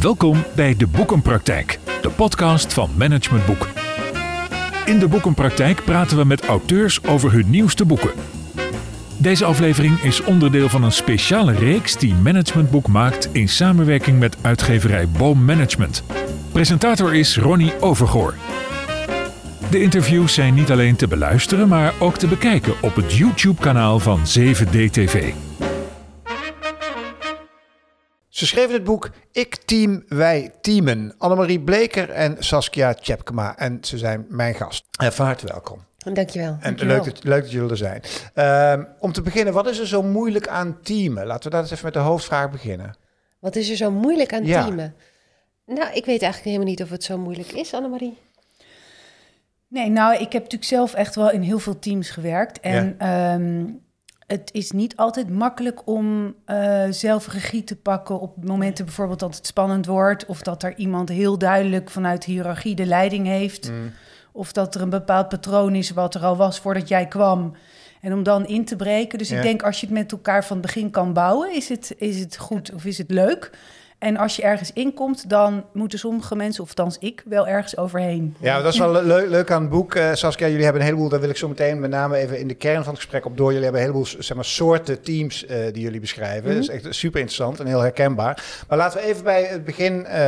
Welkom bij de Boekenpraktijk, de podcast van Management Boek. In de Boekenpraktijk praten we met auteurs over hun nieuwste boeken. Deze aflevering is onderdeel van een speciale reeks die Management Boek maakt in samenwerking met uitgeverij Boom Management. Presentator is Ronnie Overgoor. De interviews zijn niet alleen te beluisteren, maar ook te bekijken op het YouTube-kanaal van 7DTV. Ze schreven het boek Ik Team, Wij Teamen. Annemarie Bleker en Saskia Tjepkema. En ze zijn mijn gast. En van harte welkom. Dankjewel. En Dankjewel. leuk dat, leuk dat jullie er zijn. Ehm, om te beginnen, wat is er zo moeilijk aan teamen? Laten we daar eens even met de hoofdvraag beginnen. Wat is er zo moeilijk aan Ja. teamen? Nou, ik weet eigenlijk helemaal niet of het zo moeilijk is, Annemarie. Nee, nou, ik heb natuurlijk zelf echt wel in heel veel teams gewerkt. En ehm, het is niet altijd makkelijk om eh, zelf regie te pakken op momenten bijvoorbeeld dat het spannend wordt. Of dat er iemand heel duidelijk vanuit de hiërarchie de leiding heeft. Of dat er een bepaald patroon is wat er al was voordat jij kwam. En om dan in te breken. Dus Ja. ik denk als je het met elkaar van het begin kan bouwen, is het, is het goed of is het leuk. En als je ergens inkomt, dan moeten sommige mensen, of althans ik, wel ergens overheen. Ja, dat is wel le- leuk aan het boek. Eh, Saskia, jullie hebben een heleboel, daar wil ik zo meteen met name even in de kern van het gesprek op door. Jullie hebben een heleboel zeg maar, soorten teams eh, die jullie beschrijven. Dat is echt super interessant en heel herkenbaar. Maar laten we even bij het begin eh,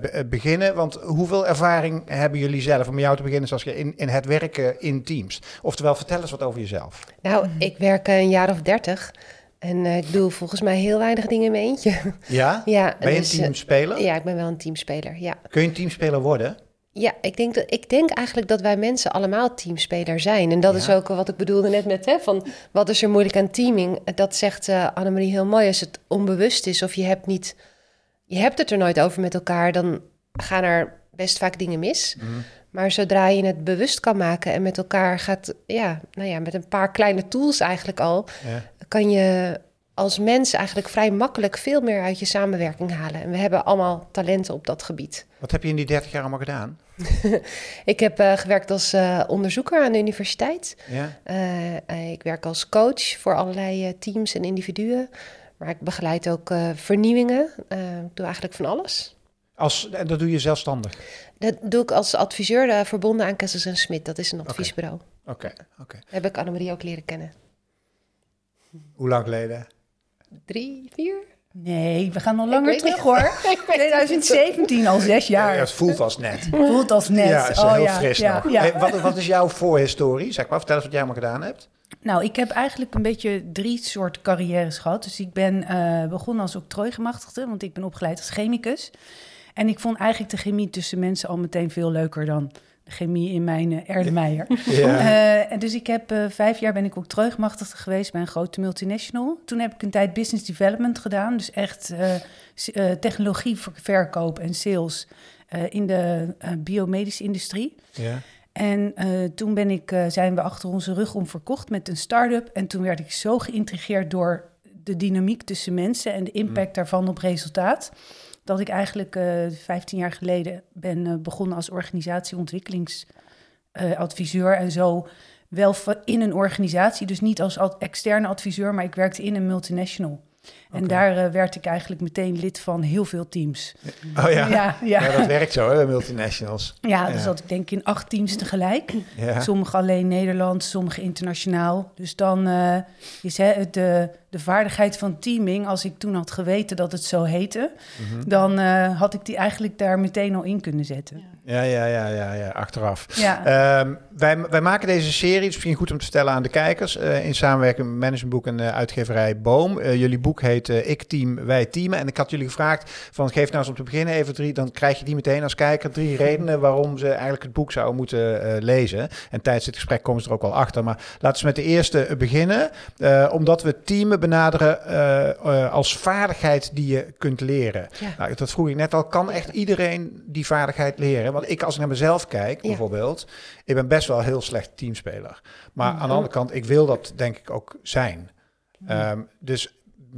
be- beginnen. Want hoeveel ervaring hebben jullie zelf, om met jou te beginnen Saskia, in, in het werken in teams? Oftewel, vertel eens wat over jezelf. Nou, ik werk een jaar of dertig. En eh, ik doe volgens mij heel weinig dingen in mijn eentje. Ja? ja, Ben je dus, een eh, teamspeler? ja, ik ben wel een teamspeler, ja. Kun je een teamspeler worden? Ja, ik denk, dat, ik denk eigenlijk dat wij mensen allemaal teamspeler zijn. En dat Ja. is ook wat ik bedoelde net met, hè, van wat is er moeilijk aan teaming? Dat zegt eh Annemarie heel mooi. Als het onbewust is of je hebt, niet, je hebt het er nooit over met elkaar, dan gaan er best vaak dingen mis. Mhm. Maar zodra je het bewust kan maken en met elkaar gaat, ja, nou ja, met een paar kleine tools eigenlijk al. Kan je als mens eigenlijk vrij makkelijk veel meer uit je samenwerking halen. En we hebben allemaal talenten op dat gebied. Wat heb je in die 30 jaar allemaal gedaan? Ik heb eh, gewerkt als eh, onderzoeker aan de universiteit. Ja? Eh, ik werk als coach voor allerlei teams en individuen. Maar ik begeleid ook vernieuwingen. Ik doe eigenlijk van alles. Als, en dat doe je zelfstandig? Dat doe ik als adviseur verbonden aan Kessels en Smit. Dat is een adviesbureau. Oké, oké. Heb ik Annemarie ook leren kennen. Hoe lang geleden? Drie, vier? Nee, we gaan nog langer terug niet. hoor. Ik weet het niet. 2017, al zes Ja, jaar. het voelt als net. Voelt als net. Ja, is oh, heel ja, fris ja, nog. ja. Hey, wat, wat is jouw voorhistorie? Zeg maar, vertel eens wat jij allemaal gedaan hebt. Nou, ik heb eigenlijk een beetje drie soorten carrières gehad. Dus ik ben eh, begonnen als octrooigemachtigde, want ik ben opgeleid als chemicus. En ik vond eigenlijk de chemie tussen mensen al meteen veel leuker dan chemie in mijn uh, Erlenmeyer. Ja. Eh, en dus ik heb eh, vijf jaar ben ik octrooigemachtigde geweest bij een grote multinational. Toen heb ik een tijd business development gedaan. Dus echt eh, eh, technologie voor verkoop en sales eh, in de eh, biomedische industrie. ja. En eh, toen ben ik, eh, zijn we achter onze rug om verkocht met een start-up. En toen werd ik zo geïntrigeerd door de dynamiek tussen mensen en de impact daarvan op resultaat. Dat ik eigenlijk eh 15 jaar geleden ben eh, begonnen als organisatieontwikkelingsadviseur. en zo wel in een organisatie, dus niet als ad- externe adviseur, maar ik werkte in een multinational. En daar werd ik eigenlijk meteen lid van heel veel teams. Oh ja. ja, ja. Ja, dat werkt zo, hè, multinationals. Ja, dus Ja. dat ik denk in acht teams tegelijk. Sommige alleen Nederlands, sommige internationaal. Dus dan is hè, de, de vaardigheid van teaming, als ik toen had geweten dat het zo heette, Mhm. dan eh, had ik die eigenlijk daar meteen al in kunnen zetten. Ja, ja, ja, ja, ja, achteraf. Ja, Ehm, wij, wij maken deze serie, het is misschien goed om te vertellen aan de kijkers, eh, in samenwerking met Managementboek en eh, uitgeverij Boom. Jullie boek heet Ik Team, Wij Teamen. En ik had jullie gevraagd van geef nou eens om te beginnen even drie, dan krijg je die meteen als kijker drie redenen waarom ze eigenlijk het boek zouden moeten eh, lezen. En tijdens dit gesprek komen ze er ook wel achter. Maar laten we met de eerste beginnen. Eh, omdat we teamen benaderen eh, eh, als vaardigheid die je kunt leren. Ja. Nou, dat vroeg ik net al. Kan echt iedereen die vaardigheid leren? Want ik, als ik naar mezelf kijk, Ja. bijvoorbeeld, ik ben best wel heel slecht teamspeler. Maar Mhm. aan de andere kant, ik wil dat denk ik ook zijn. Ehm, dus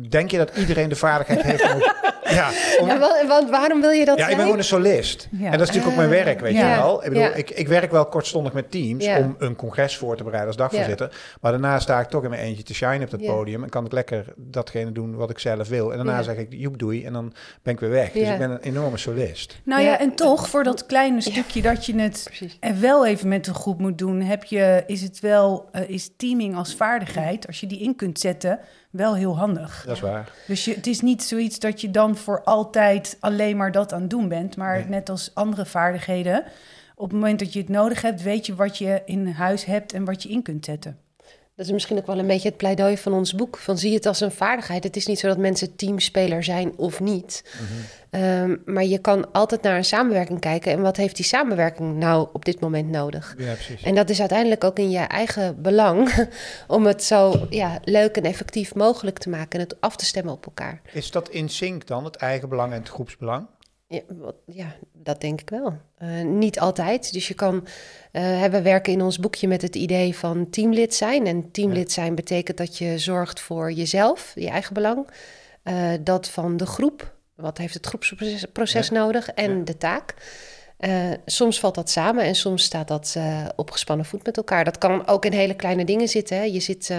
denk je dat iedereen de vaardigheid heeft om... ja, om, Ja, wa- want waarom wil je dat ja, ik ben gewoon een solist. Ja. En dat is natuurlijk ook mijn werk, weet Ja. je wel. Ik bedoel, Ja. ik, ik werk wel kortstondig met teams Ja. om een congres voor te bereiden als dagvoorzitter. Maar daarna sta ik toch in mijn eentje te shine op dat Ja. podium. En kan ik lekker datgene doen wat ik zelf wil. En daarna Ja. zeg ik, joep doei. En dan ben ik weer weg. Dus ik ben een enorme solist. Nou ja, Ja. en toch, voor dat kleine stukje dat je het Precies. en wel even met een groep moet doen, heb je, is het wel, eh, is teaming als vaardigheid, als je die in kunt zetten, wel heel handig. Dat is waar. Dus je, het is niet zoiets dat je dan voor altijd alleen maar dat aan het doen bent, maar Nee. net als andere vaardigheden, op het moment dat je het nodig hebt, weet je wat je in huis hebt en wat je in kunt zetten. Dat is misschien ook wel een beetje het pleidooi van ons boek. Van zie het als een vaardigheid. Het is niet zo dat mensen teamspeler zijn of niet. Ehm, maar je kan altijd naar een samenwerking kijken. En wat heeft die samenwerking nou op dit moment nodig? Ja, precies. En dat is uiteindelijk ook in je eigen belang. om het zo ja, leuk en effectief mogelijk te maken. En het af te stemmen op elkaar. Is dat in sync dan, het eigen belang en het groepsbelang? Ja, wat- ja, dat denk ik wel. Eh, niet altijd. Dus je kan. hè, we werken in ons boekje met het idee van teamlid zijn. En teamlid zijn betekent dat je zorgt voor jezelf, je eigen belang. eh, dat van de groep. Wat heeft het groepsproces proces nodig? En Ja. de taak. Soms valt dat samen en soms staat dat op gespannen voet met elkaar. Dat kan ook in hele kleine dingen zitten. Hè. Je zit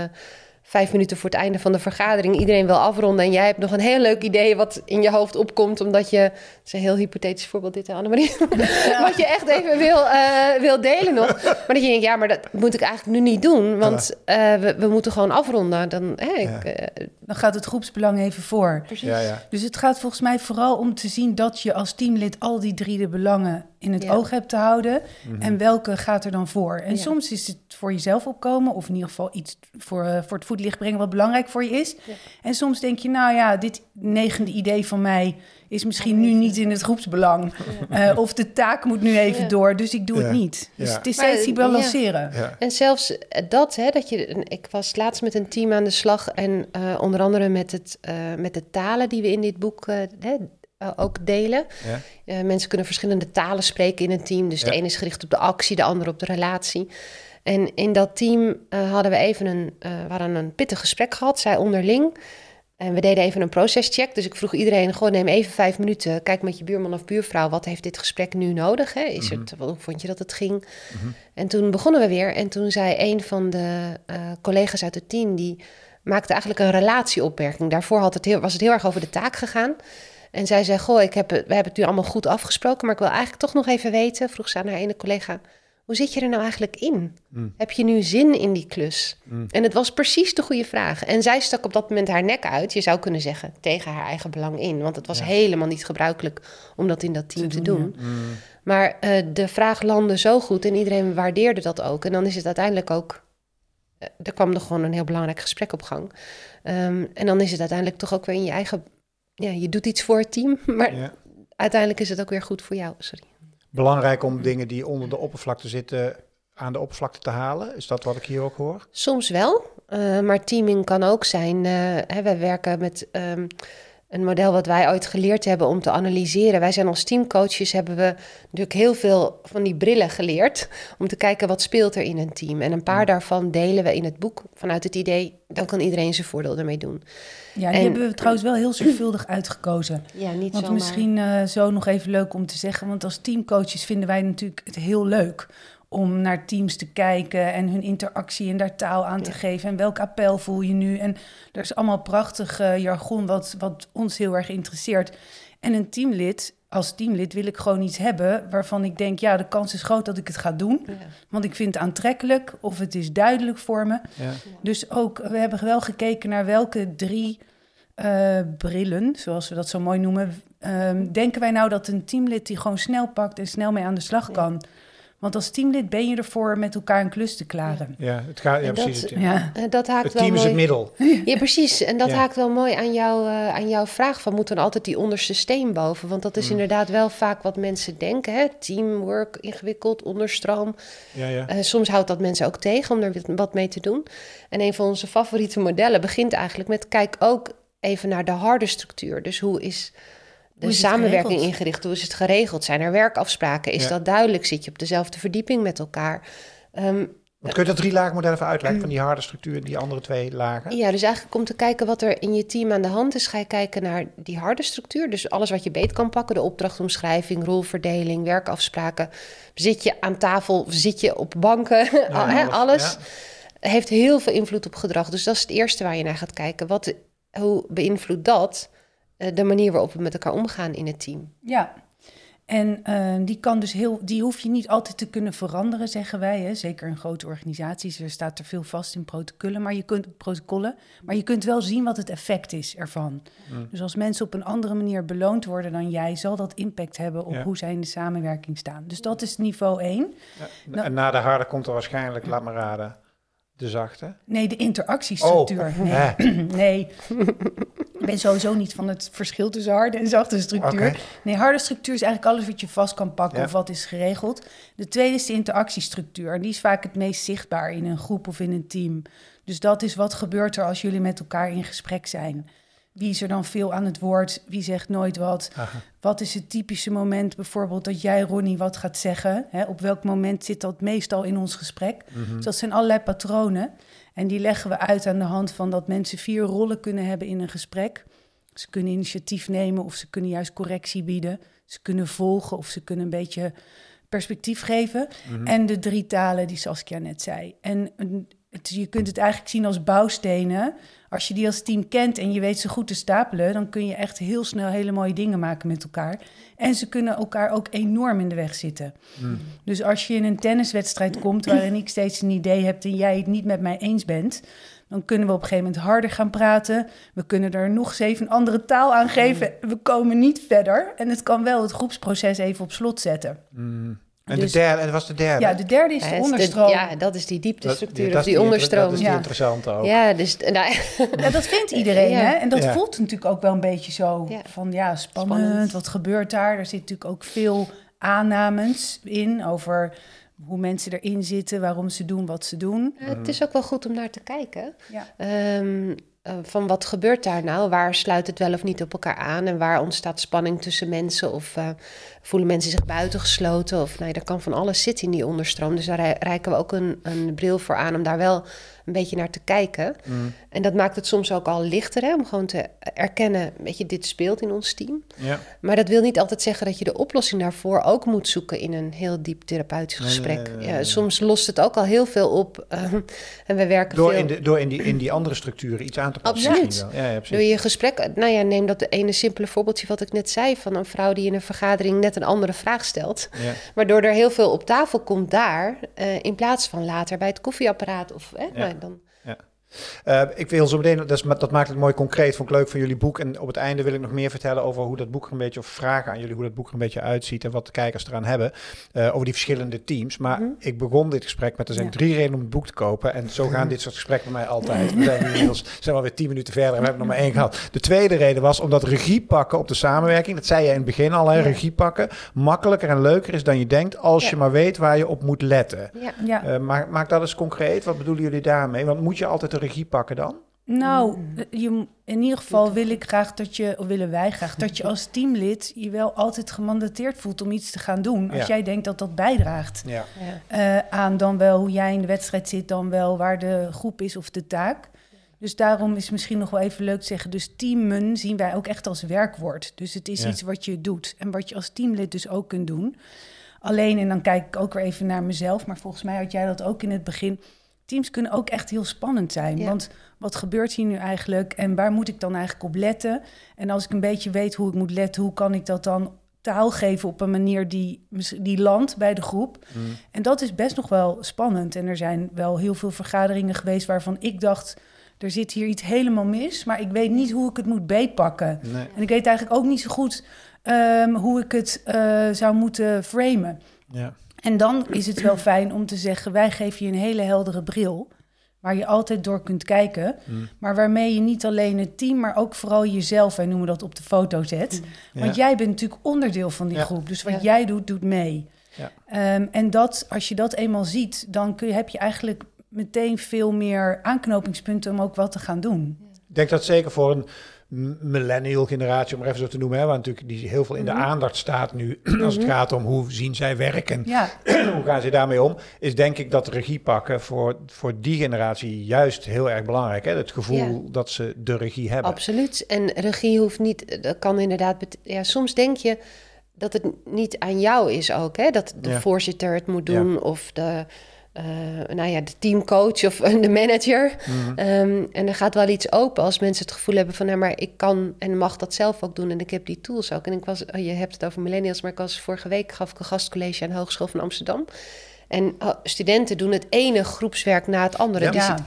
vijf minuten voor het einde van de vergadering. Iedereen wil afronden en jij hebt nog een heel leuk idee wat in je hoofd opkomt. Omdat je, het is een heel hypothetisch voorbeeld dit, Annemarie. wat je echt even wil, eh, wil delen nog. Maar dat je denkt, ja, maar dat moet ik eigenlijk nu niet doen. Want eh, we, we moeten gewoon afronden. Dan, hè, ik, Ja. eh, Dan gaat het groepsbelang even voor. precies. Ja, ja. Dus het gaat volgens mij vooral om te zien dat je als teamlid al die drie de belangen in het Ja. oog hebt te houden. En welke gaat er dan voor? En Ja. soms is het voor jezelf opkomen, of in ieder geval iets voor, eh, voor het voetlicht brengen wat belangrijk voor je is. Ja. En soms denk je, nou ja, dit negende idee van mij is misschien nu niet in het groepsbelang. Eh, of de taak moet nu even Ja. door, dus ik doe Ja. het niet. Dus Ja. het is Maar, steeds die ja. balanceren. ja. En zelfs dat, hè, dat je. Ik was laatst met een team aan de slag. En eh, onder andere met, het, eh, met de talen die we in dit boek eh, ook delen. ja. Eh, mensen kunnen verschillende talen spreken in een team. Dus Ja. de ene is gericht op de actie, de andere op de relatie. En in dat team eh, hadden we even een, hadden een pittig gesprek gehad, zij onderling. En we deden even een procescheck. Dus ik vroeg iedereen, gewoon neem even vijf minuten. Kijk met je buurman of buurvrouw, wat heeft dit gesprek nu nodig? Hè? Is het, hoe vond je dat het ging? En toen begonnen we weer. En toen zei een van de collega's uit het team... die maakte eigenlijk een relatieopmerking. Daarvoor had het heel, was het heel erg over de taak gegaan. En zij zei, goh, ik heb, het- we hebben het nu allemaal goed afgesproken... maar ik wil eigenlijk toch nog even weten... vroeg ze aan haar ene collega... hoe zit je er nou eigenlijk in? Heb je nu zin in die klus? En het was precies de goede vraag. En zij stak op dat moment haar nek uit... je zou kunnen zeggen, tegen haar eigen belang in. Want het was helemaal niet gebruikelijk om dat in dat team te, doen. Maar eh, de vraag landde zo goed en iedereen waardeerde dat ook. En dan is het uiteindelijk ook... eh, er kwam er gewoon een heel belangrijk gesprek op gang. Ehm, en dan is het uiteindelijk toch ook weer in je eigen... Ja, je doet iets voor het team, maar ja. uiteindelijk is het ook weer goed voor jou. Sorry. Belangrijk om dingen die onder de oppervlakte zitten aan de oppervlakte te halen. Is dat wat ik hier ook hoor? Soms wel, eh, maar teaming kan ook zijn. eh hè, wij werken met ehm, een model wat wij ooit geleerd hebben om te analyseren. Wij zijn als teamcoaches, hebben we natuurlijk heel veel van die brillen geleerd... om te kijken wat speelt er in een team. En een paar daarvan delen we in het boek vanuit het idee... dan kan iedereen zijn voordeel ermee doen. Ja, die En- hebben we trouwens wel heel zorgvuldig uitgekozen. Ja, niet Want zomaar. misschien eh, zo nog even leuk om te zeggen. Want als teamcoaches vinden wij natuurlijk het heel leuk om naar teams te kijken en hun interactie en daar taal aan te Ja. geven. En welk appel voel je nu? En er is allemaal prachtig eh, jargon wat, wat ons heel erg interesseert. En een teamlid, als teamlid wil ik gewoon iets hebben waarvan ik denk, ja, de kans is groot dat ik het ga doen. Ja. Want ik vind het aantrekkelijk of het is duidelijk voor me. Ja. Dus ook, we hebben wel gekeken naar welke drie eh, brillen, zoals we dat zo mooi noemen, ehm, denken wij nou dat een teamlid die gewoon snel pakt en snel mee aan de slag kan. Want als teamlid ben je ervoor met elkaar een klus te klaren. Ja, het gaat, ja En dat- precies. Het, Ja, Eh, dat haakt het wel team is mooi. het middel. Ja, precies. En dat Ja. haakt wel mooi aan, jou, eh, aan jouw vraag van... moet dan altijd die onderste steen boven? Want dat is Mm. inderdaad wel vaak wat mensen denken. Hè? Teamwork, ingewikkeld, onderstroom. Ja, ja. Eh, soms houdt dat mensen ook tegen om er wat mee te doen. En een van onze favoriete modellen begint eigenlijk met... kijk ook even naar de harde structuur. Dus hoe is de samenwerking geregeld? ingericht? Hoe is het geregeld? Zijn er werkafspraken? Is Ja. dat duidelijk? Zit je op dezelfde verdieping met elkaar? Ehm, Want kun je dat drie lagen model even uitleggen van die harde structuur en die andere twee lagen? Ja, dus eigenlijk om te kijken wat er in je team aan de hand is, ga je kijken naar die harde structuur. Dus alles wat je beet kan pakken, de opdrachtomschrijving, rolverdeling, werkafspraken. Zit je aan tafel, zit je op banken, Ja, hè, alles, alles. ja. Heeft heel veel invloed op gedrag. Dus dat is het eerste waar je naar gaat kijken. Wat, hoe beïnvloedt dat de manier waarop we met elkaar omgaan in het team? Ja. En eh, die kan dus heel, die hoef je niet altijd te kunnen veranderen, zeggen wij. Hè? Zeker in grote organisaties. Er staat er veel vast in protocollen, maar je kunt protocollen, maar je kunt wel zien wat het effect is ervan. Dus als mensen op een andere manier beloond worden dan jij, zal dat impact hebben op Ja. hoe zij in de samenwerking staan. Dus dat is niveau 1. Ja. Nou- En na de harde komt er waarschijnlijk, laat maar raden, de zachte. Nee, de interactiestructuur. Oh, nee. nee. Ik ben sowieso niet van het verschil tussen harde en zachte structuur. Nee, harde structuur is eigenlijk alles wat je vast kan pakken Ja. of wat is geregeld. De tweede is de interactiestructuur. En die is vaak het meest zichtbaar in een groep of in een team. Dus dat is wat gebeurt er als jullie met elkaar in gesprek zijn. Wie is er dan veel aan het woord? Wie zegt nooit wat? Aha. Wat is het typische moment bijvoorbeeld dat jij, Ronnie, wat gaat zeggen? Hè? Op welk moment zit dat meestal in ons gesprek? Mhm. Dus dat zijn allerlei patronen. En die leggen we uit aan de hand van dat mensen vier rollen kunnen hebben in een gesprek. Ze kunnen initiatief nemen of ze kunnen juist correctie bieden. Ze kunnen volgen of ze kunnen een beetje perspectief geven. Mhm. En de drie talen die Saskia net zei. En een- het, je kunt het eigenlijk zien als bouwstenen. Als je die als team kent en je weet ze goed te stapelen, dan kun je echt heel snel hele mooie dingen maken met elkaar. En ze kunnen elkaar ook enorm in de weg zitten. Mm. Dus als je in een tenniswedstrijd komt waarin ik steeds een idee heb en jij het niet met mij eens bent, dan kunnen we op een gegeven moment harder gaan praten. We kunnen er nog eens even een andere taal aan geven. We komen niet verder. En het kan wel het groepsproces even op slot zetten. Mm. En Dus- de derde, en dat was de derde. Ja, de derde is Ja, de onderstroom. ja, dat is die dieptestructuur dat die onderstroom. Dat is die Ja. interessante ook. Ja, dus nou, Ja, dat vindt iedereen, Ja. hè? En dat Ja. voelt natuurlijk ook wel een beetje zo Ja. van, ja, spannend, Spannend. Wat gebeurt daar? Er zit natuurlijk ook veel aannames in over hoe mensen erin zitten, waarom ze doen wat ze doen. Ja, het is ook wel goed om naar te kijken. Ja. Ehm, eh, van wat gebeurt daar nou? Waar sluit het wel of niet op elkaar aan? En waar ontstaat spanning tussen mensen? Of eh, voelen mensen zich buitengesloten? Of nee, er kan van alles zitten in die onderstroom. Dus daar rei- reiken we ook een, een bril voor aan om daar wel een beetje naar te kijken. Mm. En dat maakt het soms ook al lichter hè, om gewoon te erkennen, weet je, dit speelt in ons team. Ja. Maar dat wil niet altijd zeggen dat je de oplossing daarvoor ook moet zoeken in een heel diep therapeutisch nee, gesprek. nee, nee, Ja, soms lost het ook al heel veel op. ehm, en we werken Door, veel in, de, door in, die, in die andere structuren iets aan te passen. Absoluut. Ja, ja, door je gesprek. Nou ja, neem dat ene simpele voorbeeldje wat ik net zei van een vrouw die in een vergadering net een andere vraag stelt, Ja. waardoor er heel veel op tafel komt daar eh, in plaats van later bij het koffieapparaat of hè, Ja. Eh, ik wil zo meteen, dat, is, dat maakt het mooi concreet, vond ik leuk van jullie boek. En op het einde wil ik nog meer vertellen over hoe dat boek er een beetje, of vragen aan jullie hoe dat boek er een beetje uitziet en wat de kijkers eraan hebben. eh, over die verschillende teams. Maar Mhm. ik begon dit gesprek met, er zijn Ja. drie redenen om het boek te kopen. En zo gaan dit soort gesprekken bij mij altijd. We zijn inmiddels zijn we alweer tien minuten verder en we hebben nog maar één gehad. De tweede reden was omdat regie pakken op de samenwerking, dat zei je in het begin al, hè, Ja. regie pakken, makkelijker en leuker is dan je denkt als Ja. je maar weet waar je op moet letten. Ja. Eh, maak, maak dat eens concreet. Wat bedoelen jullie daarmee? Want moet je altijd regie pakken dan? Nou, Mm. je, in ieder geval wil ik graag dat je, of willen wij graag, dat je als teamlid je wel altijd gemandateerd voelt om iets te gaan doen. Als Ja. jij denkt dat dat bijdraagt Ja. Ja. eh, aan dan wel hoe jij in de wedstrijd zit, dan wel waar de groep is of de taak. Dus daarom is misschien nog wel even leuk te zeggen, dus teamen zien wij ook echt als werkwoord. Dus het is Ja. iets wat je doet en wat je als teamlid dus ook kunt doen. Alleen, en dan kijk ik ook weer even naar mezelf, maar volgens mij had jij dat ook in het begin. Teams kunnen ook echt heel spannend zijn. Ja. Want wat gebeurt hier nu eigenlijk en waar moet ik dan eigenlijk op letten? En als ik een beetje weet hoe ik moet letten, hoe kan ik dat dan taal geven op een manier die, die landt bij de groep? Mm. En dat is best nog wel spannend. En er zijn wel heel veel vergaderingen geweest waarvan ik dacht, er zit hier iets helemaal mis, maar ik weet niet hoe ik het moet beetpakken. Nee. En ik weet eigenlijk ook niet zo goed ehm, hoe ik het eh, zou moeten framen. Ja. En dan is het wel fijn om te zeggen: wij geven je een hele heldere bril. Waar je altijd door kunt kijken. Mm. Maar waarmee je niet alleen het team, maar ook vooral jezelf, wij noemen dat op de foto zet. Want Ja. jij bent natuurlijk onderdeel van die Ja. groep. Dus wat Ja. jij doet, doet mee. Ja. Ehm, en dat, als je dat eenmaal ziet, dan kun je, heb je eigenlijk meteen veel meer aanknopingspunten om ook wat te gaan doen. Ik denk dat zeker voor een millennial generatie, om even zo te noemen, hè, waar natuurlijk die heel veel in de Mhm. aandacht staat nu, als het gaat om hoe zien zij werken, Ja, hoe gaan ze daarmee om, is denk ik dat regie pakken voor, voor die generatie juist heel erg belangrijk. Hè? Het gevoel dat ze de regie hebben. Absoluut. En regie hoeft niet, dat kan inderdaad. Ja, soms denk je dat het niet aan jou is ook, hè? Dat de Ja. voorzitter het moet doen of de, eh, nou ja, de teamcoach of de manager. Mhm. Ehm, en er gaat wel iets open als mensen het gevoel hebben van, nou, maar ik kan en mag dat zelf ook doen en ik heb die tools ook. En ik was, oh, je hebt het over millennials, maar ik was vorige week gaf ik een gastcollege aan de Hogeschool van Amsterdam. En oh, studenten doen het ene groepswerk na het andere. Ja. Die ja.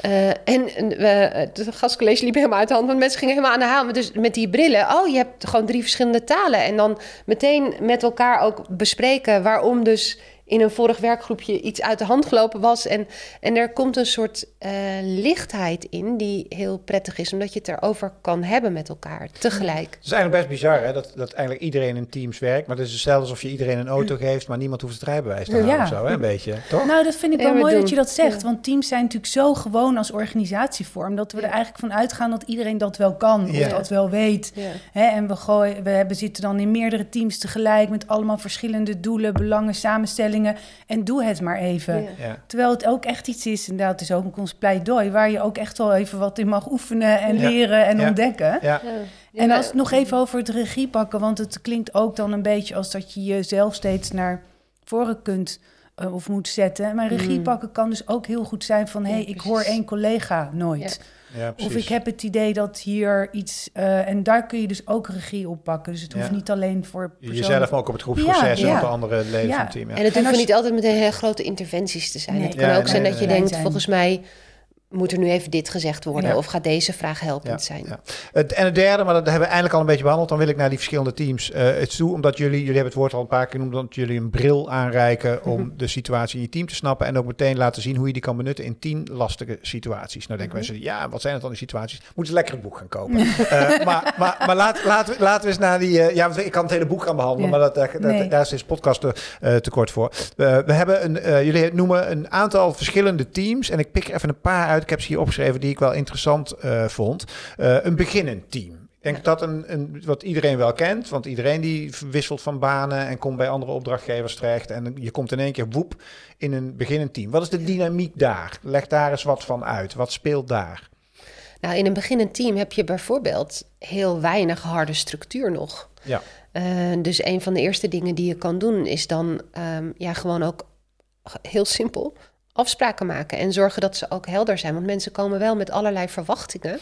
eh, en en we, het gastcollege liep helemaal uit de hand, want mensen gingen helemaal aan de haal. Maar Dus met die brillen, oh, je hebt gewoon drie verschillende talen. En dan meteen met elkaar ook bespreken waarom dus in een vorig werkgroepje iets uit de hand gelopen was. En, en er komt een soort eh, lichtheid in die heel prettig is, omdat je het erover kan hebben met elkaar tegelijk. Het is eigenlijk best bizar hè, dat, dat eigenlijk iedereen in teams werkt. Maar het is hetzelfde alsof je iedereen een auto geeft, maar niemand hoeft het rijbewijs te halen Ja. of zo, hè, een beetje. Toch? Nou, dat vind ik wel we mooi doen. dat je dat zegt. Ja. Want teams zijn natuurlijk zo gewoon als organisatievorm... dat we er eigenlijk van uitgaan dat iedereen dat wel kan. Ja. Of dat wel weet. Ja. Hè, en we, gooien, we hebben, zitten dan in meerdere teams tegelijk... met allemaal verschillende doelen, belangen, samenstellingen. En doe het maar even. Ja. Ja. Terwijl het ook echt iets is, en dat is ook ons pleidooi... waar je ook echt wel even wat in mag oefenen en Ja. leren en Ja. ontdekken. Ja. Ja. En als het nog even over het regie pakken, want het klinkt ook dan een beetje als dat je jezelf steeds naar voren kunt eh, of moet zetten. Maar regie Mm. pakken kan dus ook heel goed zijn van, hé, Ja, hey, ik hoor één collega nooit. Ja, Of ik heb het idee dat hier iets, eh, en daar kun je dus ook regie op pakken. Dus het hoeft Ja. niet alleen voor persoonlijk- Jezelf, maar ook op het groepsproces Ja, en op de andere leden Ja. van het team. Ja. En het En als- niet altijd meteen hele grote interventies te zijn. Nee. Het kan Ja, ook nee, zijn nee, dat je nee. denkt, volgens mij moet er nu even dit gezegd worden. Ja. Of gaat deze vraag helpend zijn. Ja. Het, en het derde, maar dat hebben we eigenlijk al een beetje behandeld. Dan wil ik naar die verschillende teams eh het toe. Omdat jullie, jullie hebben het woord al een paar keer genoemd, omdat jullie een bril aanreiken om de situatie in je team te snappen. En ook meteen laten zien hoe je die kan benutten in tien lastige situaties. Nou denken mensen, ja, wat zijn het dan die situaties? Moeten lekker een boek gaan kopen. Eh, maar maar, maar laat, laten, we, laten we eens naar die... eh, ja, ik kan het hele boek gaan behandelen, maar dat, dat, dat- daar is deze podcast te, eh, te kort voor. We hebben een, jullie noemen een aantal verschillende teams. En ik pik er even een paar uit. Ik heb ze hier opgeschreven die ik wel interessant eh, vond. Eh, een beginnend team. Ik denk dat een, een, wat iedereen wel kent, want iedereen die wisselt van banen en komt bij andere opdrachtgevers terecht. En je komt in één keer woep in een beginnend team. Wat is de dynamiek daar? Leg daar eens wat van uit. Wat speelt daar? Nou, in een beginnend team heb je bijvoorbeeld heel weinig harde structuur nog. Ja. Eh, dus een van de eerste dingen die je kan doen is dan ehm, ja, gewoon ook heel simpel afspraken maken en zorgen dat ze ook helder zijn. Want mensen komen wel met allerlei verwachtingen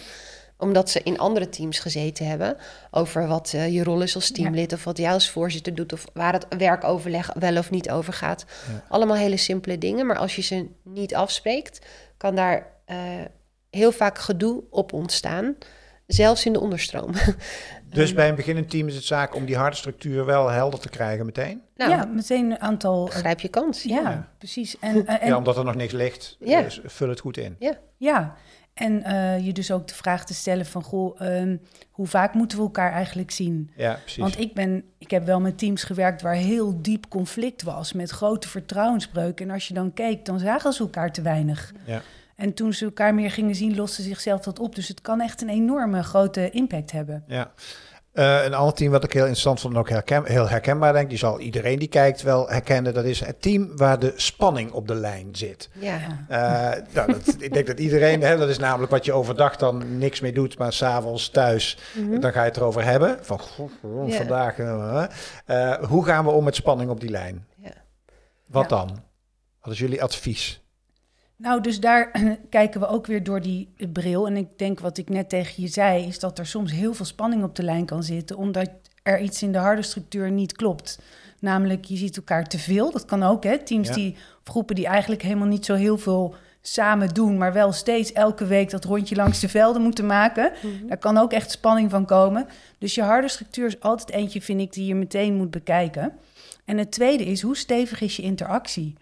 omdat ze in andere teams gezeten hebben over wat eh, je rol is als teamlid of wat jij als voorzitter doet of waar het werkoverleg wel of niet over gaat. Ja. Allemaal hele simpele dingen, maar als je ze niet afspreekt, kan daar eh, heel vaak gedoe op ontstaan, zelfs in de onderstroom. Dus bij een beginnend team is het zaak om die harde structuur wel helder te krijgen meteen. nou, ja, meteen een aantal... eh, grijp je kans. ja, Ja. precies. En, eh, en, Ja, omdat er nog niks ligt, Ja. dus vul het goed in. Ja, en eh, je dus ook de vraag te stellen van... Goh, ehm, hoe vaak moeten we elkaar eigenlijk zien? Ja, precies. Want ik, ben, ik heb wel met teams gewerkt waar heel diep conflict was... met grote vertrouwensbreuken. En als je dan keek, dan zagen ze elkaar te weinig. Ja. En toen ze elkaar meer gingen zien, loste zichzelf dat op. Dus het kan echt een enorme grote impact hebben. Ja. Eh, een ander team wat ik heel interessant vond en ook herken, heel herkenbaar denk, die zal iedereen die kijkt wel herkennen. Dat is het team waar de spanning op de lijn zit. Ja. Eh, nou, dat, ik denk dat iedereen, hè, dat is namelijk wat je overdag dan niks mee doet, maar s'avonds thuis, Mhm. dan ga je het erover hebben. Van goh, vandaag, eh, eh, hoe gaan we om met spanning op die lijn? Ja. Wat Ja. dan? Wat is jullie advies? Nou, dus daar kijken we ook weer door die bril. En ik denk wat ik net tegen je zei, is dat er soms heel veel spanning op de lijn kan zitten, omdat er iets in de harde structuur niet klopt. Namelijk, je ziet elkaar te veel. Dat kan ook, hè? Teams Ja. die, of groepen die eigenlijk helemaal niet zo heel veel samen doen, maar wel steeds elke week dat rondje langs de velden moeten maken. Daar kan ook echt spanning van komen. Dus je harde structuur is altijd eentje, vind ik, die je meteen moet bekijken. En het tweede is, hoe stevig is je interactie?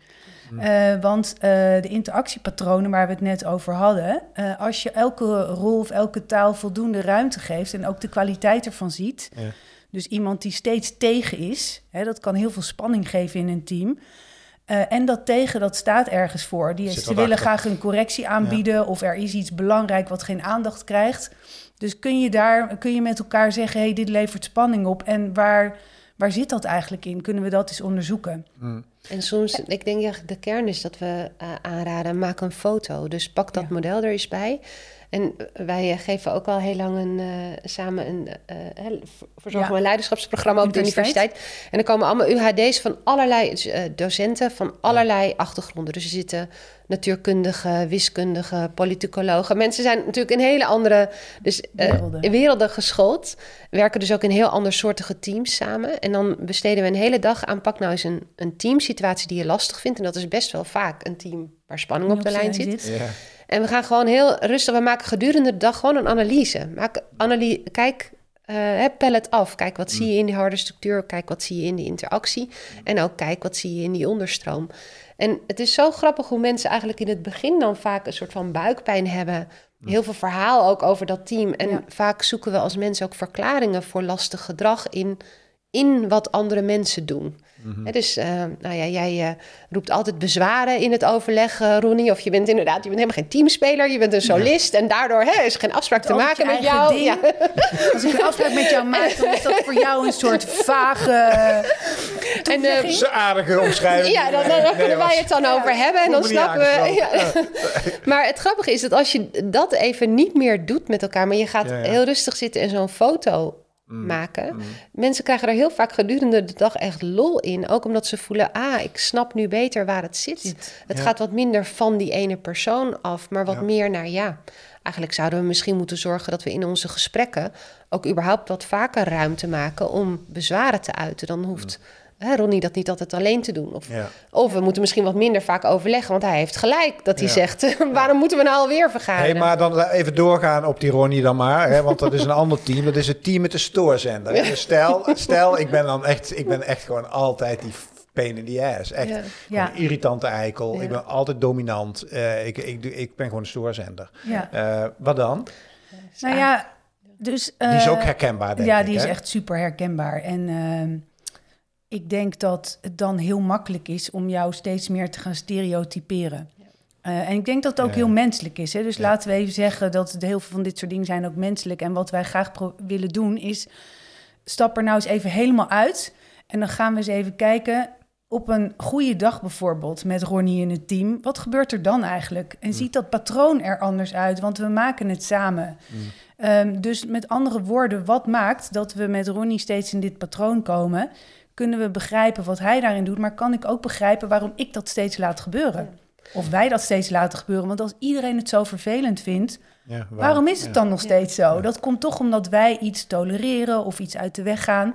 Eh, want eh, de interactiepatronen waar we het net over hadden, eh, als je elke rol of elke taal voldoende ruimte geeft en ook de kwaliteit ervan ziet, Ja. dus iemand die steeds tegen is, hè, dat kan heel veel spanning geven in een team. En dat tegen, dat staat ergens voor. Die, ze willen achter. graag een correctie aanbieden of er is iets belangrijk wat geen aandacht krijgt. Dus kun je daar, kun je met elkaar zeggen, hey, dit levert spanning op. En waar, waar zit dat eigenlijk in? Kunnen we dat eens onderzoeken? En soms, ik denk ja, de kern is dat we eh, aanraden, maak een foto. Dus pak dat Ja. model er eens bij. En wij eh, geven ook al heel lang een, eh, samen een eh, hè, verzorgen Ja. een leiderschapsprogramma op de Universiteit. En er komen allemaal UHD's van allerlei dus, eh, docenten van allerlei achtergronden. Dus er zitten natuurkundigen, wiskundigen, politicologen. Mensen zijn natuurlijk in hele andere dus, eh, Werelden. werelden geschoold. Werken dus ook in heel andersoortige teams samen. En dan besteden we een hele dag aan pak nou eens een, een teamsituatie die je lastig vindt. En dat is best wel vaak een team waar spanning op de lijn zit. Ja. En we gaan gewoon heel rustig, we maken gedurende de dag gewoon een analyse. Maak analy kijk, eh hè, pel het af. Kijk, wat zie je in die harde structuur? Kijk, wat zie je in die interactie? En ook kijk, wat zie je in die onderstroom? En het is zo grappig hoe mensen eigenlijk in het begin dan vaak een soort van buikpijn hebben. Heel veel verhaal ook over dat team. En Ja. vaak zoeken we als mensen ook verklaringen voor lastig gedrag in, in wat andere mensen doen. Hè, dus eh, nou ja, jij eh, roept altijd bezwaren in het overleg, eh, Ronnie. Of je bent inderdaad, je bent helemaal geen teamspeler, je bent een solist. En daardoor hè, is er geen afspraak te maken met jou. Ja. Als ik een afspraak met jou maak, dan is dat voor jou een soort vage En, eh, Dat is een aardige omschrijving. Ja, dan, dan, dan kunnen wij het dan over hebben en dan snappen we. Maar het grappige is dat als je dat even niet meer doet met elkaar, maar je gaat Ja, ja. heel rustig zitten en zo'n foto maken. Mensen krijgen er heel vaak gedurende de dag echt lol in. Ook omdat ze voelen, ah, ik snap nu beter waar het zit. Zit. Het Ja. gaat wat minder van die ene persoon af, maar wat Ja. meer naar ja. Eigenlijk zouden we misschien moeten zorgen dat we in onze gesprekken ook überhaupt wat vaker ruimte maken om bezwaren te uiten. Dan hoeft hè, Ronnie dat niet altijd alleen te doen. Of, Ja. of we moeten misschien wat minder vaak overleggen, want hij heeft gelijk dat hij Ja. zegt: waarom moeten we nou alweer Hey, vergaderen? maar dan even doorgaan op die Ronnie dan maar. Hè, want dat is een ander team. Dat is het team met de stoorzender. Dus stel, stel, ik ben dan echt, ik ben echt gewoon altijd die pain in the ass. Echt Ja. Ja. een irritante eikel. Ja. Ik ben altijd dominant. Eh, ik, ik, doe- ik ben gewoon een stoorzender. Ja. Eh, wat dan? Nou ja, dus... Die is ook eh, herkenbaar, denk ja, ik. die is hè? echt super herkenbaar. En ehm, ik denk dat het dan heel makkelijk is om jou steeds meer te gaan stereotyperen. Eh, en ik denk dat het ook Ja. heel menselijk is. Hè? Dus Ja. laten we even zeggen dat heel veel van dit soort dingen zijn ook menselijk. En wat wij graag willen doen is... stap er nou eens even helemaal uit. En dan gaan we eens even kijken... op een goede dag bijvoorbeeld met Ronnie in het team... wat gebeurt er dan eigenlijk? En ziet dat patroon er anders uit? Want we maken het samen. Ehm, dus met andere woorden, wat maakt dat we met Ronnie steeds in dit patroon komen? Kunnen we begrijpen wat hij daarin doet, maar kan ik ook begrijpen waarom ik dat steeds laat gebeuren? Of wij dat steeds laten gebeuren? Want als iedereen het zo vervelend vindt, Ja, waar- waarom is het ja. dan nog steeds zo? Dat komt toch omdat wij iets tolereren of iets uit de weg gaan.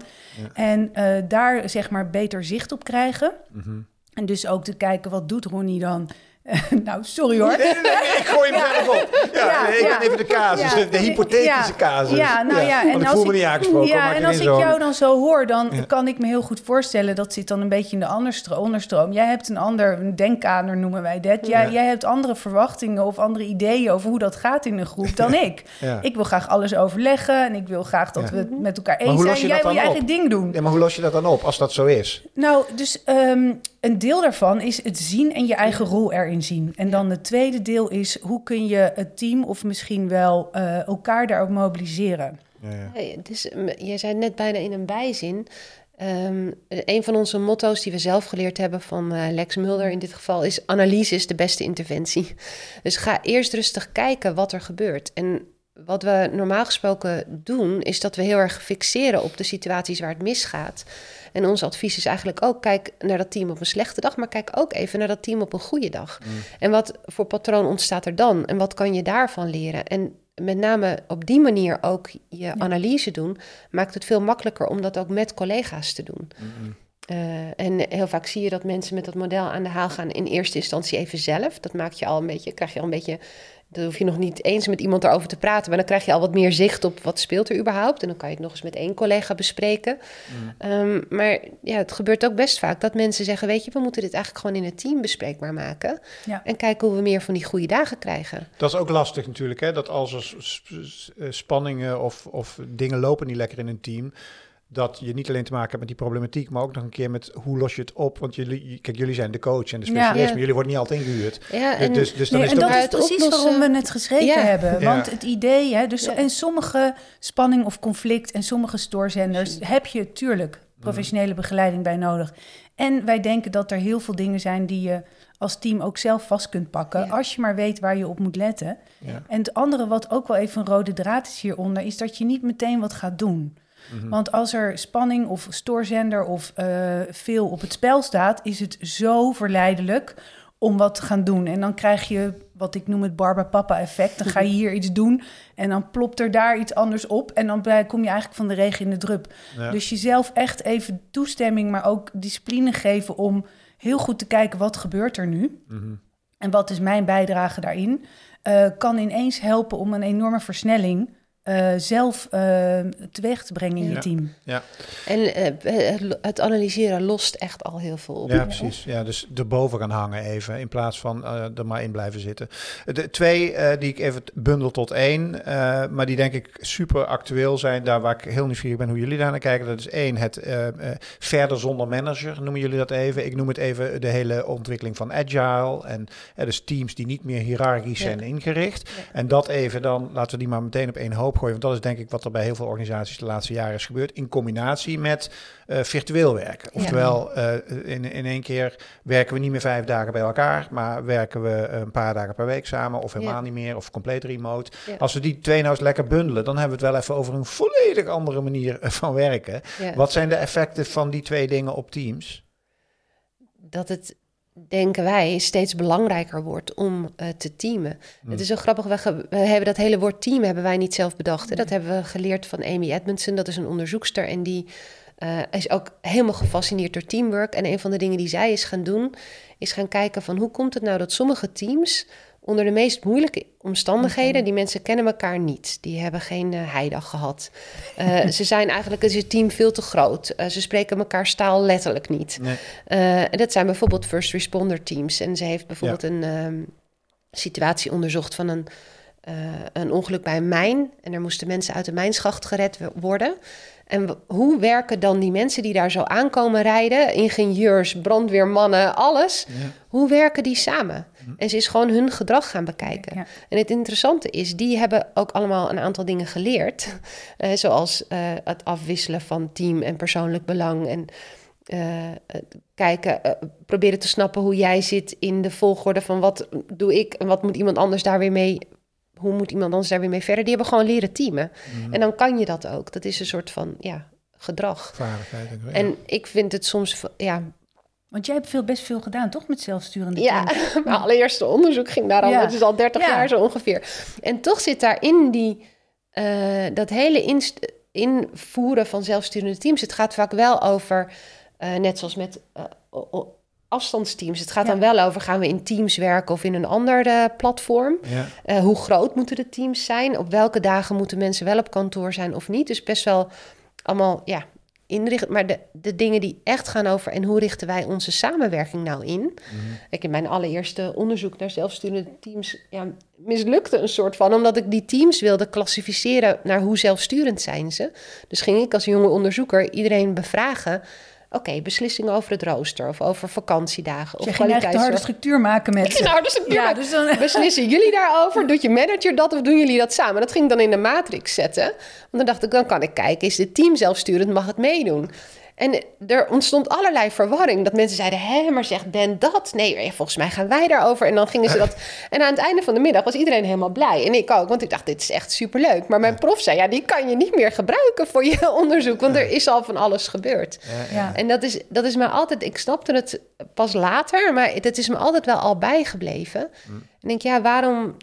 En eh, daar zeg maar beter zicht op krijgen. Mhm. En dus ook te kijken, wat doet Ronnie dan? nou, sorry hoor. Nee, nee, nee, nee, ik gooi hem zelf op. Ja, ik ben even de casus, de, hypothetische casus. Ja, nou ja, en ik als voel me ik- niet aangesproken. Ja, en als ik jou dan zo hoor, dan kan ik me heel goed voorstellen... dat zit dan een beetje in de onderstroom. Jij hebt een ander een denkkader, noemen wij dat. Jij, Ja. jij hebt andere verwachtingen of andere ideeën... over hoe dat gaat in een groep dan ik. Ik wil graag alles overleggen... en ik wil graag dat we het met elkaar Maar eens hoe zijn. los je Jij dat wil je eigen op? ding doen. Ja, maar hoe los je dat dan op als dat zo is? Nou, dus ehm, een deel daarvan is het zien en je eigen rol erin zien. En dan het tweede deel is hoe kun je het team of misschien wel eh, elkaar daar ook mobiliseren. Ja, ja. Hey, dus, je zei net bijna in een bijzin. Ehm, een van onze motto's die we zelf geleerd hebben van eh, Lex Mulder in dit geval is: analyse is de beste interventie. Dus ga eerst rustig kijken wat er gebeurt. En wat we normaal gesproken doen, is dat we heel erg fixeren op de situaties waar het misgaat. En ons advies is eigenlijk ook: kijk naar dat team op een slechte dag, maar kijk ook even naar dat team op een goede dag. En wat voor patroon ontstaat er dan? En wat kan je daarvan leren? En met name op die manier ook je analyse doen, maakt het veel makkelijker om dat ook met collega's te doen. Eh, en heel vaak zie je dat mensen met dat model aan de haal gaan in eerste instantie even zelf. Dat maakt je al een beetje, krijg je al een beetje. Dan hoef je nog niet eens met iemand erover te praten, maar dan krijg je al wat meer zicht op wat speelt er überhaupt. En dan kan je het nog eens met één collega bespreken. Ehm, maar ja, het gebeurt ook best vaak dat mensen zeggen: Weet je, we moeten dit eigenlijk gewoon in het team bespreekbaar maken. Ja. En kijken hoe we meer van die goede dagen krijgen. Dat is ook lastig natuurlijk, hè? dat als er eh, spanningen of, of dingen lopen niet lekker in een team, dat je niet alleen te maken hebt met die problematiek, maar ook nog een keer met hoe los je het op. Want jullie, kijk, jullie zijn de coach en de specialist, Ja. maar jullie worden niet altijd ingehuurd. Ja, Dus- en, dus, dus dan Nee, is en het dat is precies oplossen- waarom we het geschreven Ja. hebben. Ja. Want het idee, hè, dus, Ja. en sommige spanning of conflict en sommige stoorzenders heb je tuurlijk professionele begeleiding bij nodig. En wij denken dat er heel veel dingen zijn die je als team ook zelf vast kunt pakken, Ja. als je maar weet waar je op moet letten. Ja. En het andere wat ook wel even een rode draad is hieronder, is dat je niet meteen wat gaat doen. Mhm. Want als er spanning of stoorzender of eh, veel op het spel staat, is het zo verleidelijk om wat te gaan doen. En dan krijg je wat ik noem het Barbapapa-effect. Dan ga je hier iets doen en dan plopt er daar iets anders op. En dan kom je eigenlijk van de regen in de drup. Ja. Dus jezelf echt even toestemming, maar ook discipline geven om heel goed te kijken wat gebeurt er nu. Mhm. En wat is mijn bijdrage daarin? eh, kan ineens helpen om een enorme versnelling eh, zelf eh, teweeg te brengen in je team. Ja. en eh, het, analyseren lost echt al heel veel op. Ja, precies. Ja, dus erboven gaan hangen even, in plaats van eh, er maar in blijven zitten. De twee eh, die ik even bundel tot één, eh, maar die denk ik super actueel zijn, daar waar ik heel nieuwsgierig ben hoe jullie daar naar kijken. Dat is één, het eh, eh, verder zonder manager, noemen jullie dat even. Ik noem het even de hele ontwikkeling van agile en dus teams die niet meer hiërarchisch Ja. zijn ingericht. Ja. En dat even dan, laten we die maar meteen op één hoop gooien, want dat is denk ik wat er bij heel veel organisaties de laatste jaren is gebeurd, in combinatie met eh, virtueel werken. Oftewel, eh, in, in één keer werken we niet meer vijf dagen bij elkaar, maar werken we een paar dagen per week samen, of helemaal niet meer, of compleet remote. Als we die twee nou eens lekker bundelen, dan hebben we het wel even over een volledig andere manier eh, van werken. Wat zijn de effecten van die twee dingen op teams? dat het, denken wij, steeds belangrijker wordt om eh, te teamen. Hmm. Het is zo grappig, we, hebben dat hele woord team hebben wij niet zelf bedacht. Hè? Dat hebben we geleerd van Amy Edmondson, dat is een onderzoekster en die eh, is ook helemaal gefascineerd door teamwork. En een van de dingen die zij is gaan doen, is gaan kijken van hoe komt het nou dat sommige teams onder de meest moeilijke omstandigheden, die mensen kennen elkaar niet. Die hebben geen eh, heidag gehad. Eh, ze zijn eigenlijk, het is het team veel te groot. Eh, ze spreken elkaar staal letterlijk niet. Nee. Dat zijn bijvoorbeeld first responder teams. En ze heeft bijvoorbeeld een ehm, situatie onderzocht van een, een ongeluk bij een mijn. En er moesten mensen uit de mijnschacht gered worden. En hoe werken dan die mensen die daar zo aankomen rijden, ingenieurs, brandweermannen, alles, Ja. hoe werken die samen? En ze is gewoon hun gedrag gaan bekijken. Ja. En het interessante is, die hebben ook allemaal een aantal dingen geleerd. Eh, zoals eh, het afwisselen van team en persoonlijk belang. En eh, eh, kijken, proberen te snappen hoe jij zit in de volgorde van wat doe ik en wat moet iemand anders daar weer mee. Hoe moet iemand anders daar weer mee verder? Die hebben gewoon leren teamen. Mhm. En dan kan je dat ook. Dat is een soort van ja, gedrag. Vaardigheid. ja. En ik vind het soms, ja, Want jij hebt veel, best veel gedaan, toch? Met zelfsturende Ja, teams? mijn allereerste onderzoek ging daar al, Ja. het is al 30 Ja. jaar zo ongeveer. En toch zit daar in die, eh, dat hele invoeren van zelfsturende teams. Het gaat vaak wel over, eh, net zoals met eh, afstandsteams. Het gaat Ja. dan wel over, gaan we in teams werken of in een ander eh, platform? Ja. Eh, hoe groot moeten de teams zijn? Op welke dagen moeten mensen wel op kantoor zijn of niet? Dus best wel allemaal, ja, inrichten. Maar de, de dingen die echt gaan over... en hoe richten wij onze samenwerking nou in? Ik in mijn allereerste onderzoek naar zelfsturende teams... Ja, mislukte een soort van... omdat ik die teams wilde klassificeren... naar hoe zelfsturend zijn ze. Dus ging ik als jonge onderzoeker iedereen bevragen... Oké, beslissingen over het rooster of over vakantiedagen of Ze ging de harde structuur maken met Ik harde structuur Ja, maken. dus dan... Beslissen jullie daarover? Doet je manager dat of doen jullie dat samen? Dat ging ik dan in de matrix zetten. Want dan dacht ik, dan kan ik kijken, is dit team zelfsturend, mag het meedoen? En er ontstond allerlei verwarring. Dat mensen zeiden, hé, maar zegt Ben dat? Nee, volgens mij gaan wij daarover. En dan gingen ze dat... En aan het einde van de middag was iedereen helemaal blij. En ik ook, want ik dacht, dit is echt superleuk. Maar mijn prof zei, ja, die kan je niet meer gebruiken voor je onderzoek. Want er is al van alles gebeurd. Ja. En dat is, dat is me altijd, ik snapte het pas later, maar het is me altijd wel al bijgebleven. En ik denk, ja, waarom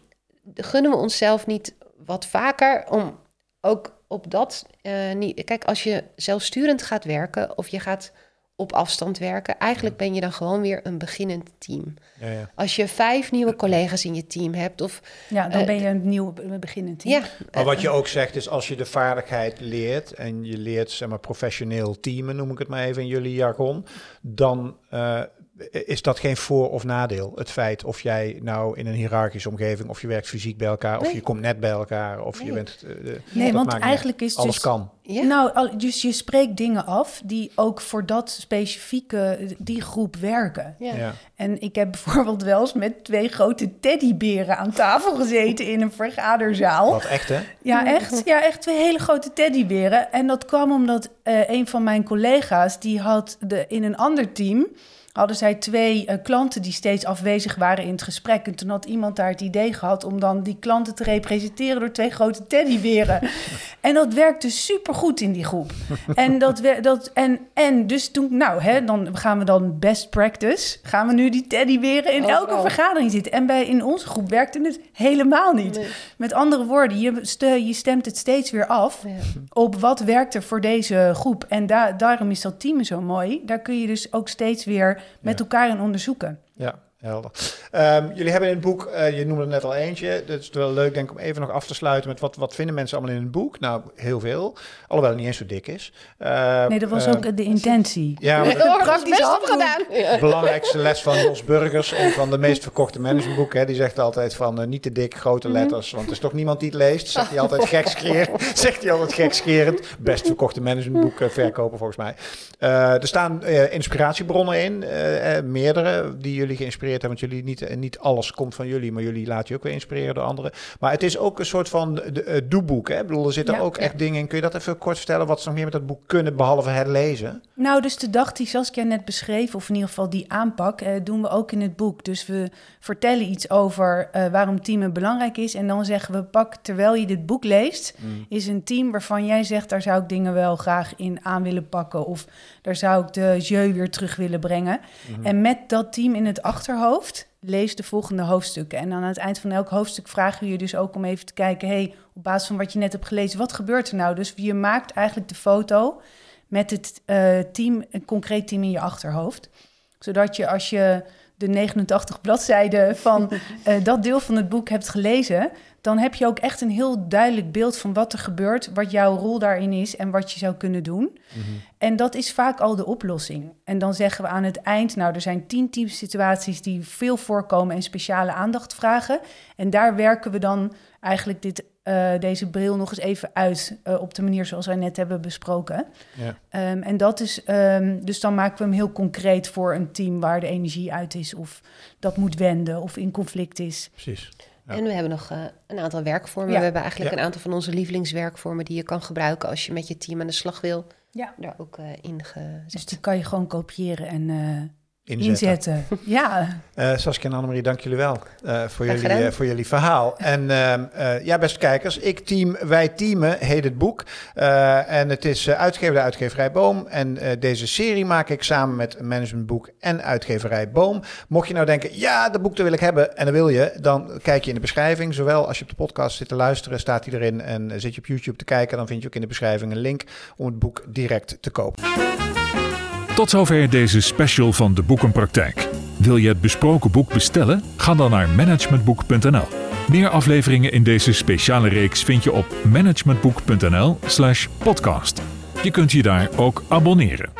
gunnen we onszelf niet wat vaker om ook op dat eh, niet. Kijk, als je zelfsturend gaat werken of je gaat op afstand werken, eigenlijk ben je dan gewoon weer een beginnend team. Ja, ja. Als je vijf nieuwe collega's in je team hebt, of ja, dan Eh, ben je een nieuw beginnend team. ja, Maar wat je ook zegt is, als je de vaardigheid leert en je leert zeg maar, professioneel teamen, noem ik het maar even in jullie jargon, dan eh, is dat geen voor- of nadeel? Het feit of jij nou in een hiërarchische omgeving, of je werkt fysiek bij elkaar, of Nee. je komt net bij elkaar, of je bent. eh, Nee, want niet eigenlijk is alles dus- kan. Ja. Nou, al- dus je spreekt dingen af die ook voor dat specifieke, die groep werken. Ja. Ja. En ik heb bijvoorbeeld wel eens met twee grote teddyberen aan tafel gezeten in een vergaderzaal. Wat echt, hè? Ja, echt. Ja, echt twee hele grote teddyberen. En dat kwam omdat eh, een van mijn collega's, die had de, in een ander team, hadden zij twee eh, klanten die steeds afwezig waren in het gesprek. En toen had iemand daar het idee gehad om dan die klanten te representeren door twee grote teddyberen. en dat werkte supergoed in die groep. en, dat, wer- dat, en, en dus toen, nou, hè, dan gaan we dan best practice. Gaan we nu die teddyberen in elke vergadering zitten. En bij in onze groep werkte het helemaal niet. Nee. Met andere woorden, je, ste- je stemt het steeds weer af Ja. op wat werkt er voor deze groep. En da- daarom is dat team zo mooi. Daar kun je dus ook steeds weer met elkaar in onderzoeken. Ja, helder. Ehm, jullie hebben in het boek, eh, je noemde er net al eentje. Dat is wel leuk, denk ik, om even nog af te sluiten met wat, wat vinden mensen allemaal in het boek? Nou, heel veel. Alhoewel het niet eens zo dik is. Eh, Nee, dat was ook de intentie. Ja, maar dat praktisch de belangrijkste les van Jos Burgers, een van de meest verkochte managementboeken. hè, Die zegt altijd van eh, niet te dik, grote letters. Want er is toch niemand die het leest. Zegt hij altijd gekscherend. Zegt hij altijd gekscherend. Best verkochte managementboek verkopen volgens mij. Eh, er staan eh, inspiratiebronnen in. eh, eh, meerdere die jullie geïnspireerd hebben. Want jullie niet, eh, niet alles komt van jullie. Maar jullie laten je ook weer inspireren door anderen. Maar het is ook een soort van de, eh, doeboek. Hè? Ik bedoel, er zitten Ja, ook ja. echt dingen in. Kun je dat even kort vertellen? Wat ze nog meer met dat boek kunnen, behalve het lezen? Nou, dus de dag die Saskia net beschreef, of in ieder geval die aanpak, eh, doen we ook in het boek. Dus we vertellen iets over eh, waarom teamen belangrijk is. En dan zeggen we, pak terwijl je dit boek leest, is een team waarvan jij zegt, daar zou ik dingen wel graag in aan willen pakken. Of daar zou ik de jeu weer terug willen brengen. En met dat team in het achterhoofd, lees de volgende hoofdstukken. En dan aan het eind van elk hoofdstuk vragen we je dus ook om even te kijken, hey, op basis van wat je net hebt gelezen, wat gebeurt er nou? Dus je maakt eigenlijk de foto met het eh, team, een concreet team in je achterhoofd. Zodat je als je de 89 bladzijden van eh, dat deel van het boek hebt gelezen, dan heb je ook echt een heel duidelijk beeld van wat er gebeurt, wat jouw rol daarin is en wat je zou kunnen doen. En dat is vaak al de oplossing. En dan zeggen we aan het eind, nou, er zijn tien teamsituaties die veel voorkomen en speciale aandacht vragen. En daar werken we dan eigenlijk dit, eh, deze bril nog eens even uit eh, op de manier zoals wij net hebben besproken. Ja. Ehm, en dat is, ehm, dus dan maken we hem heel concreet voor een team waar de energie uit is, of dat moet wenden, of in conflict is. Precies. Ja. En we hebben nog eh, een aantal werkvormen. Ja. We hebben eigenlijk Ja. een aantal van onze lievelingswerkvormen die je kan gebruiken als je met je team aan de slag wil. Ja. Daar ook eh, in gezet. Dus die kan je gewoon kopiëren en eh, Inzetten. inzetten. Ja. Eh, Saskia en Annemarie, dank jullie wel eh, voor, jullie, eh, voor jullie verhaal. En ehm, eh, ja, beste kijkers, ik team, wij teamen heet het boek. Eh, en het is uh, uitgegeven door uitgeverij Boom. En eh, deze serie maak ik samen met Managementboek en uitgeverij Boom. Mocht je nou denken, ja, dat boek dat wil ik hebben en dat wil je, dan kijk je in de beschrijving. Zowel als je op de podcast zit te luisteren, staat die erin. En zit je op YouTube te kijken, dan vind je ook in de beschrijving een link om het boek direct te kopen. Tot zover deze special van de Boekenpraktijk. Wil je het besproken boek bestellen? Ga dan naar managementboek.nl. Meer afleveringen in deze speciale reeks vind je op managementboek.nl/podcast. Je kunt je daar ook abonneren.